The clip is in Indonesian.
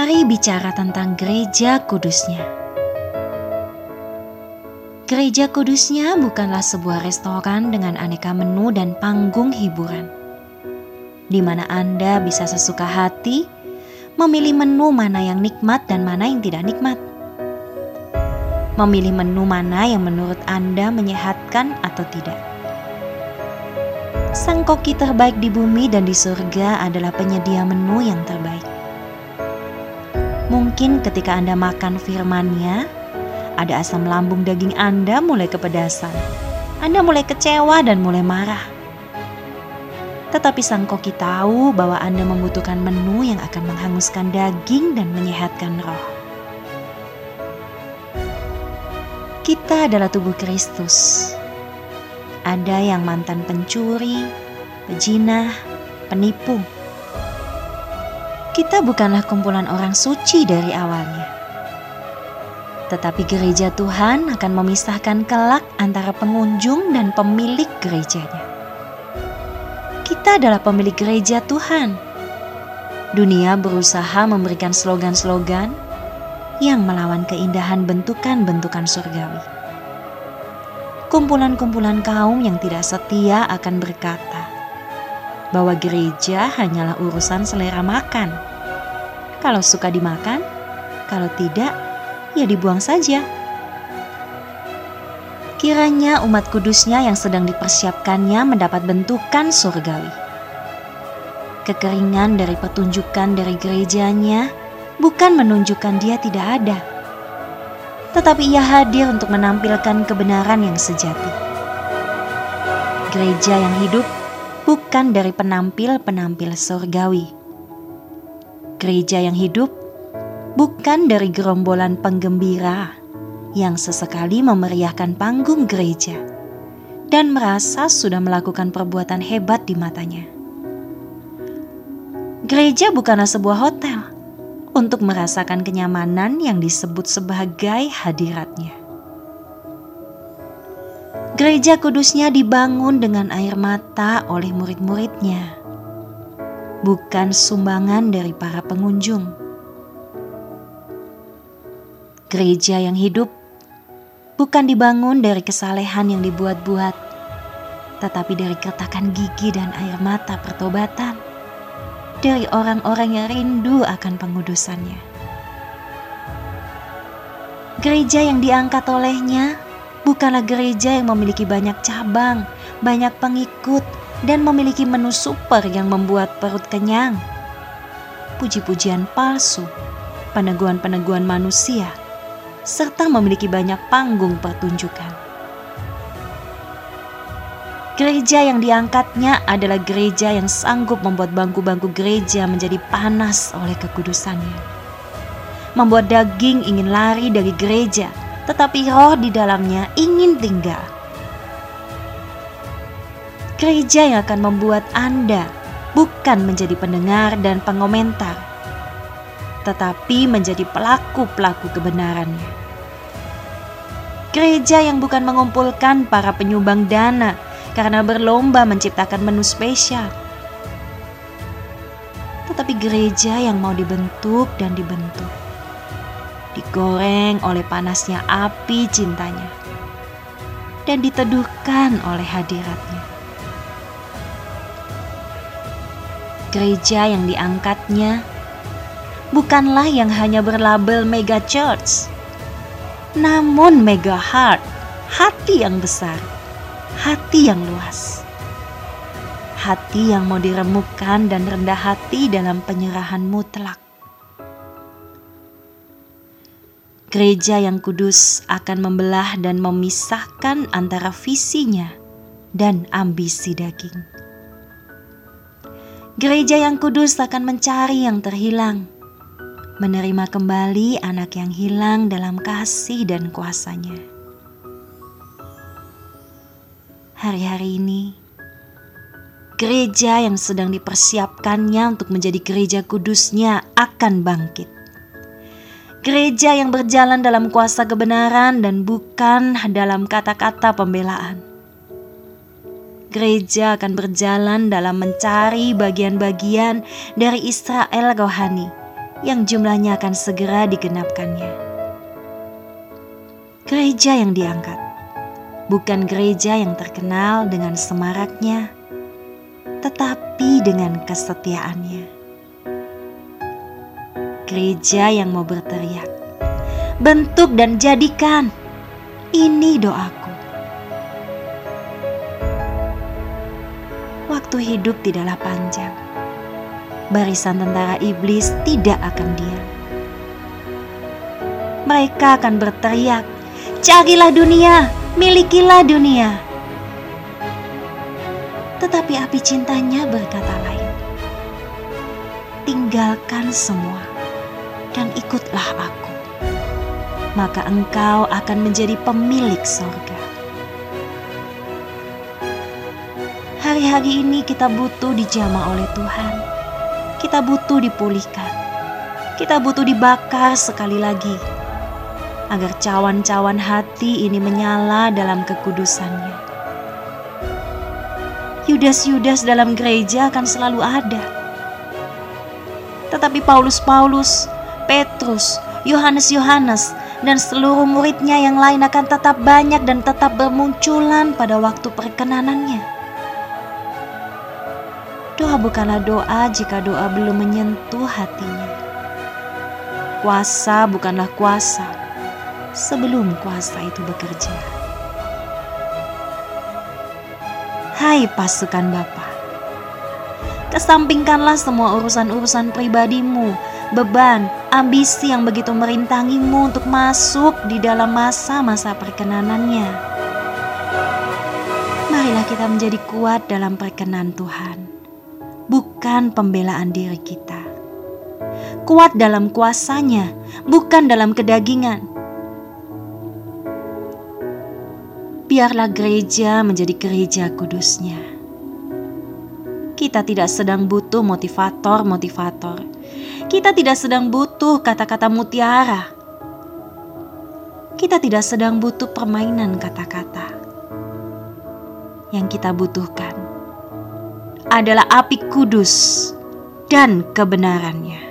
Mari bicara tentang gereja kudusnya. Gereja kudusnya bukanlah sebuah restoran dengan aneka menu dan panggung hiburan, di mana Anda bisa sesuka hati memilih menu mana yang nikmat dan mana yang tidak nikmat. Memilih menu mana yang menurut Anda menyehatkan atau tidak. Sang koki terbaik di bumi dan di surga adalah penyedia menu yang terbaik. Mungkin ketika Anda makan firmannya, ada asam lambung daging Anda mulai kepedasan. Anda mulai kecewa dan mulai marah. Tetapi sang koki tahu bahwa Anda membutuhkan menu yang akan menghanguskan daging dan menyehatkan roh. Kita adalah tubuh Kristus. Ada yang mantan pencuri, pejinah, penipu, kita bukanlah kumpulan orang suci dari awalnya. Tetapi gereja Tuhan akan memisahkan kelak antara pengunjung dan pemilik gerejanya. Kita adalah pemilik gereja Tuhan. Dunia berusaha memberikan slogan-slogan yang melawan keindahan bentukan-bentukan surgawi. Kumpulan-kumpulan kaum yang tidak setia akan berkata bahwa gereja hanyalah urusan selera makan kalau suka dimakan, kalau tidak, ya dibuang saja. Kiranya umat kudusnya yang sedang dipersiapkannya mendapat bentukan surgawi. Kekeringan dari petunjukan dari gerejanya bukan menunjukkan dia tidak ada, tetapi ia hadir untuk menampilkan kebenaran yang sejati. Gereja yang hidup bukan dari penampil-penampil surgawi gereja yang hidup bukan dari gerombolan penggembira yang sesekali memeriahkan panggung gereja dan merasa sudah melakukan perbuatan hebat di matanya. Gereja bukanlah sebuah hotel untuk merasakan kenyamanan yang disebut sebagai hadiratnya. Gereja kudusnya dibangun dengan air mata oleh murid-muridnya bukan sumbangan dari para pengunjung. Gereja yang hidup bukan dibangun dari kesalehan yang dibuat-buat, tetapi dari kertakan gigi dan air mata pertobatan dari orang-orang yang rindu akan pengudusannya. Gereja yang diangkat olehnya bukanlah gereja yang memiliki banyak cabang, banyak pengikut, dan memiliki menu super yang membuat perut kenyang. Puji-pujian palsu, peneguhan-peneguhan manusia, serta memiliki banyak panggung pertunjukan. Gereja yang diangkatnya adalah gereja yang sanggup membuat bangku-bangku gereja menjadi panas oleh kekudusannya. Membuat daging ingin lari dari gereja, tetapi roh di dalamnya ingin tinggal gereja yang akan membuat Anda bukan menjadi pendengar dan pengomentar, tetapi menjadi pelaku-pelaku kebenarannya. Gereja yang bukan mengumpulkan para penyumbang dana karena berlomba menciptakan menu spesial, tetapi gereja yang mau dibentuk dan dibentuk, digoreng oleh panasnya api cintanya, dan diteduhkan oleh hadiratnya. gereja yang diangkatnya bukanlah yang hanya berlabel mega church, namun mega heart, hati yang besar, hati yang luas. Hati yang mau diremukkan dan rendah hati dalam penyerahan mutlak. Gereja yang kudus akan membelah dan memisahkan antara visinya dan ambisi daging. Gereja yang kudus akan mencari yang terhilang, menerima kembali anak yang hilang dalam kasih dan kuasanya. Hari-hari ini, gereja yang sedang dipersiapkannya untuk menjadi gereja kudusnya akan bangkit. Gereja yang berjalan dalam kuasa kebenaran dan bukan dalam kata-kata pembelaan gereja akan berjalan dalam mencari bagian-bagian dari Israel rohani yang jumlahnya akan segera digenapkannya. Gereja yang diangkat bukan gereja yang terkenal dengan semaraknya, tetapi dengan kesetiaannya. Gereja yang mau berteriak, bentuk dan jadikan. Ini doaku. Waktu hidup tidaklah panjang. Barisan tentara iblis tidak akan diam. Mereka akan berteriak, "Carilah dunia, milikilah dunia." Tetapi api cintanya berkata lain. Tinggalkan semua dan ikutlah aku maka engkau akan menjadi pemilik sorga. Hari-hari ini kita butuh dijamah oleh Tuhan. Kita butuh dipulihkan. Kita butuh dibakar sekali lagi. Agar cawan-cawan hati ini menyala dalam kekudusannya. Yudas-Yudas dalam gereja akan selalu ada. Tetapi Paulus-Paulus, Petrus, Yohanes-Yohanes dan seluruh muridnya yang lain akan tetap banyak dan tetap bermunculan pada waktu perkenanannya. Doa bukanlah doa jika doa belum menyentuh hatinya. Kuasa bukanlah kuasa sebelum kuasa itu bekerja. Hai pasukan Bapa, kesampingkanlah semua urusan-urusan pribadimu beban, ambisi yang begitu merintangimu untuk masuk di dalam masa-masa perkenanannya. Marilah kita menjadi kuat dalam perkenan Tuhan, bukan pembelaan diri kita. Kuat dalam kuasanya, bukan dalam kedagingan. Biarlah gereja menjadi gereja kudusnya. Kita tidak sedang butuh motivator-motivator kita tidak sedang butuh kata-kata mutiara. Kita tidak sedang butuh permainan kata-kata. Yang kita butuhkan adalah api kudus dan kebenarannya.